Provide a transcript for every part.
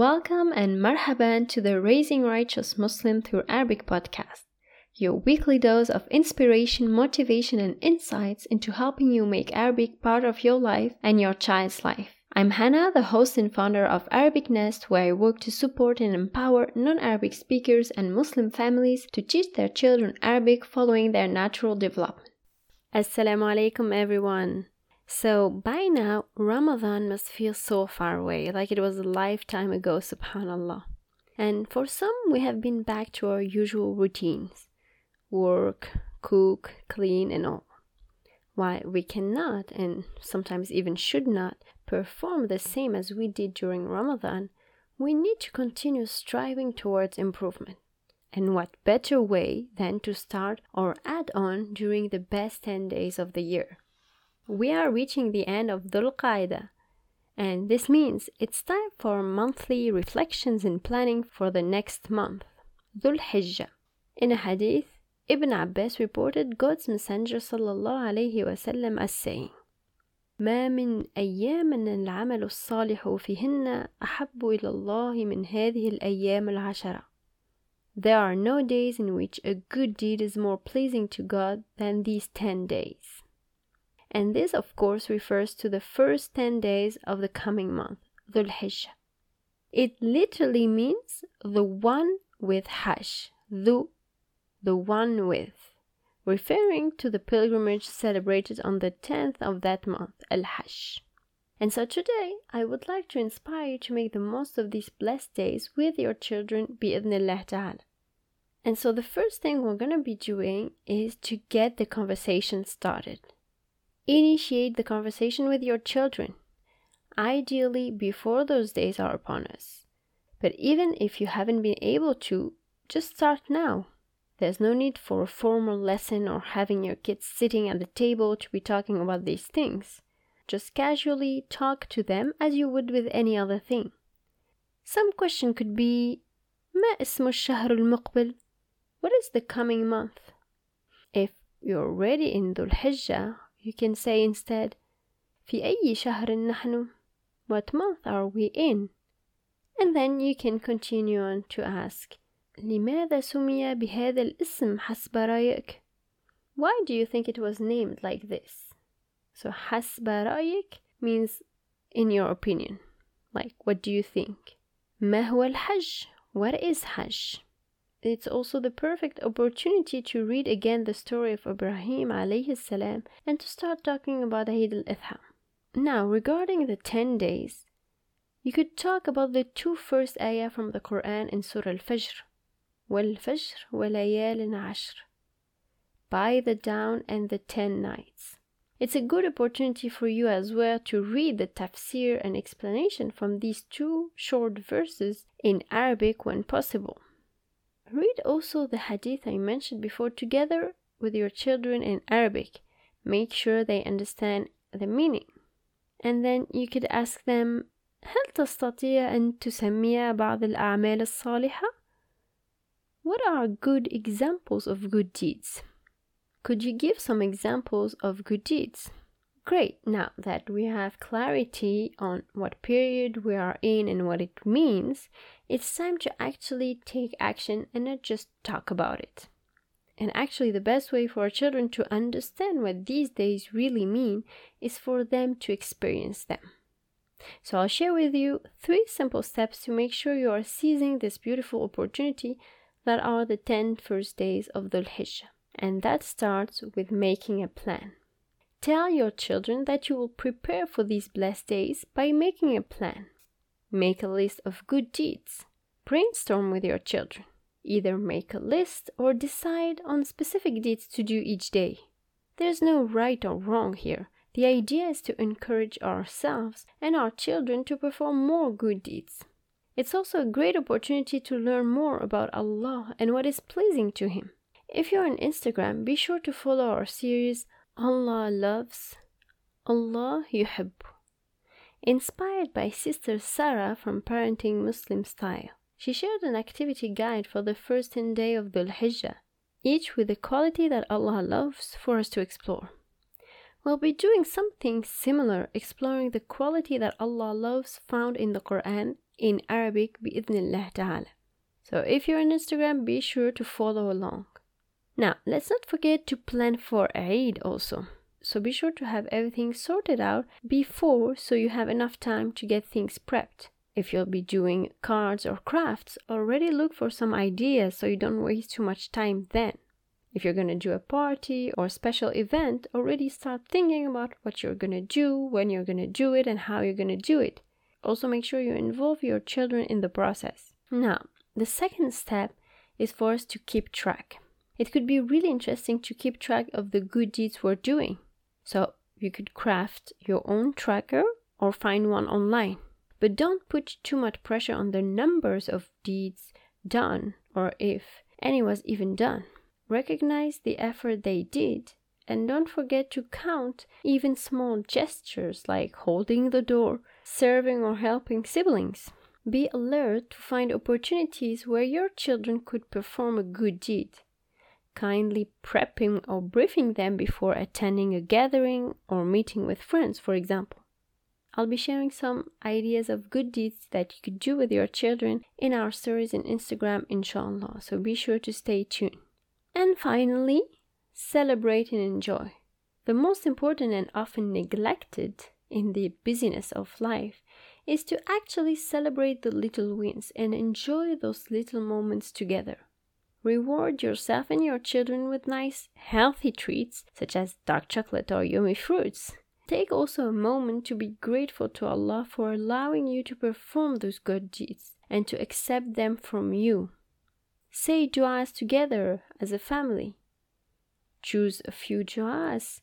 Welcome and marhaban to the Raising Righteous Muslim through Arabic podcast, your weekly dose of inspiration, motivation, and insights into helping you make Arabic part of your life and your child's life. I'm Hannah, the host and founder of Arabic Nest, where I work to support and empower non Arabic speakers and Muslim families to teach their children Arabic following their natural development. Assalamu alaikum, everyone. So by now, Ramadan must feel so far away, like it was a lifetime ago, subhanAllah. And for some, we have been back to our usual routines work, cook, clean, and all. Why we cannot, and sometimes even should not, perform the same as we did during Ramadan, we need to continue striving towards improvement. And what better way than to start or add on during the best 10 days of the year? we are reaching the end of Dhul Qaeda, and this means it's time for monthly reflections and planning for the next month, Dhul Hijjah. In a hadith, Ibn Abbas reported God's Messenger sallallahu alayhi wasallam as saying, ما من أيام العمل الصالح فيهن أحب إلى الله من هذه الأيام العشرة. There are no days in which a good deed is more pleasing to God than these ten days and this of course refers to the first 10 days of the coming month, Dhul Hijjah. It literally means the one with Hajj, Dhu, the one with, referring to the pilgrimage celebrated on the 10th of that month, Al Hajj. And so today, I would like to inspire you to make the most of these blessed days with your children, bi'idhnillah ta'ala. And so the first thing we're going to be doing is to get the conversation started. Initiate the conversation with your children, ideally before those days are upon us. But even if you haven't been able to, just start now. There's no need for a formal lesson or having your kids sitting at the table to be talking about these things. Just casually talk to them as you would with any other thing. Some question could be ما اسم الشهر المقبل? What is the coming month? If you're already in Dhul Hijjah you can say instead في أي شهر نحن What month are we in? And then you can continue on to ask لماذا سمي بهذا الاسم حسب رأيك? Why do you think it was named like this? So حسب رأيك means in your opinion. Like what do you think? ما هو الحج? What is Hajj? it's also the perfect opportunity to read again the story of Ibrahim alayhi salam and to start talking about Eid al-Adha. Now, regarding the 10 days, you could talk about the two first ayah from the Quran in Surah Al-Fajr. وَالْفَجْرِ وَلَيَالٍ عَشْرٍ By the dawn and the 10 nights. It's a good opportunity for you as well to read the tafsir and explanation from these two short verses in Arabic when possible. Read also the hadith I mentioned before together with your children in Arabic. Make sure they understand the meaning. And then you could ask them هل تستطيع أن تسمي بعض الأعمال الصالحة؟ What are good examples of good deeds? Could you give some examples of good deeds? Great, now that we have clarity on what period we are in and what it means, it's time to actually take action and not just talk about it. And actually, the best way for our children to understand what these days really mean is for them to experience them. So, I'll share with you three simple steps to make sure you are seizing this beautiful opportunity that are the 10 first days of Dhul Hijjah. And that starts with making a plan. Tell your children that you will prepare for these blessed days by making a plan. Make a list of good deeds. Brainstorm with your children. Either make a list or decide on specific deeds to do each day. There's no right or wrong here. The idea is to encourage ourselves and our children to perform more good deeds. It's also a great opportunity to learn more about Allah and what is pleasing to Him. If you're on Instagram, be sure to follow our series Allah loves, Allah yuhibbu. Inspired by sister Sarah from Parenting Muslim Style, she shared an activity guide for the first 10 day of Dhul Hijjah, each with a quality that Allah loves for us to explore. We'll be doing something similar, exploring the quality that Allah loves found in the Quran in Arabic, bi'idhnillah ta'ala. So if you're on Instagram, be sure to follow along. Now, let's not forget to plan for Eid also. So be sure to have everything sorted out before so you have enough time to get things prepped. If you'll be doing cards or crafts, already look for some ideas so you don't waste too much time then. If you're going to do a party or special event, already start thinking about what you're going to do, when you're going to do it, and how you're going to do it. Also, make sure you involve your children in the process. Now, the second step is for us to keep track. It could be really interesting to keep track of the good deeds we're doing. So, you could craft your own tracker or find one online. But don't put too much pressure on the numbers of deeds done or if any was even done. Recognize the effort they did and don't forget to count even small gestures like holding the door, serving, or helping siblings. Be alert to find opportunities where your children could perform a good deed. Kindly prepping or briefing them before attending a gathering or meeting with friends, for example. I'll be sharing some ideas of good deeds that you could do with your children in our stories in Instagram, inshallah. So be sure to stay tuned. And finally, celebrate and enjoy. The most important and often neglected in the busyness of life is to actually celebrate the little wins and enjoy those little moments together. Reward yourself and your children with nice, healthy treats such as dark chocolate or yummy fruits. Take also a moment to be grateful to Allah for allowing you to perform those good deeds and to accept them from you. Say du'as together as a family. Choose a few du'as.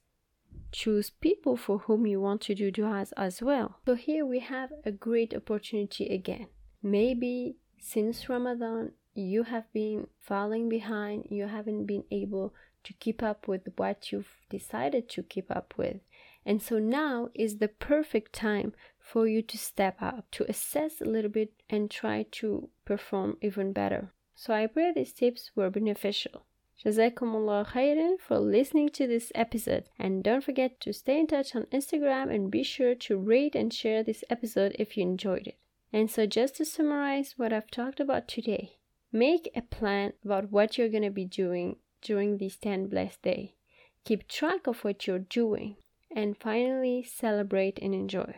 Choose people for whom you want to do du'as as well. So here we have a great opportunity again. Maybe since Ramadan you have been falling behind, you haven't been able to keep up with what you've decided to keep up with. And so now is the perfect time for you to step up, to assess a little bit and try to perform even better. So I pray these tips were beneficial. Jazakumullah khairan for listening to this episode. And don't forget to stay in touch on Instagram and be sure to rate and share this episode if you enjoyed it. And so, just to summarize what I've talked about today, make a plan about what you're going to be doing during these 10 blessed days. Keep track of what you're doing and finally celebrate and enjoy.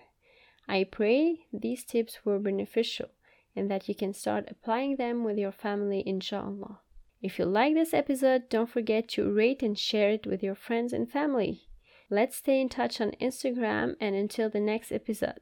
I pray these tips were beneficial and that you can start applying them with your family, inshallah. If you like this episode, don't forget to rate and share it with your friends and family. Let's stay in touch on Instagram and until the next episode.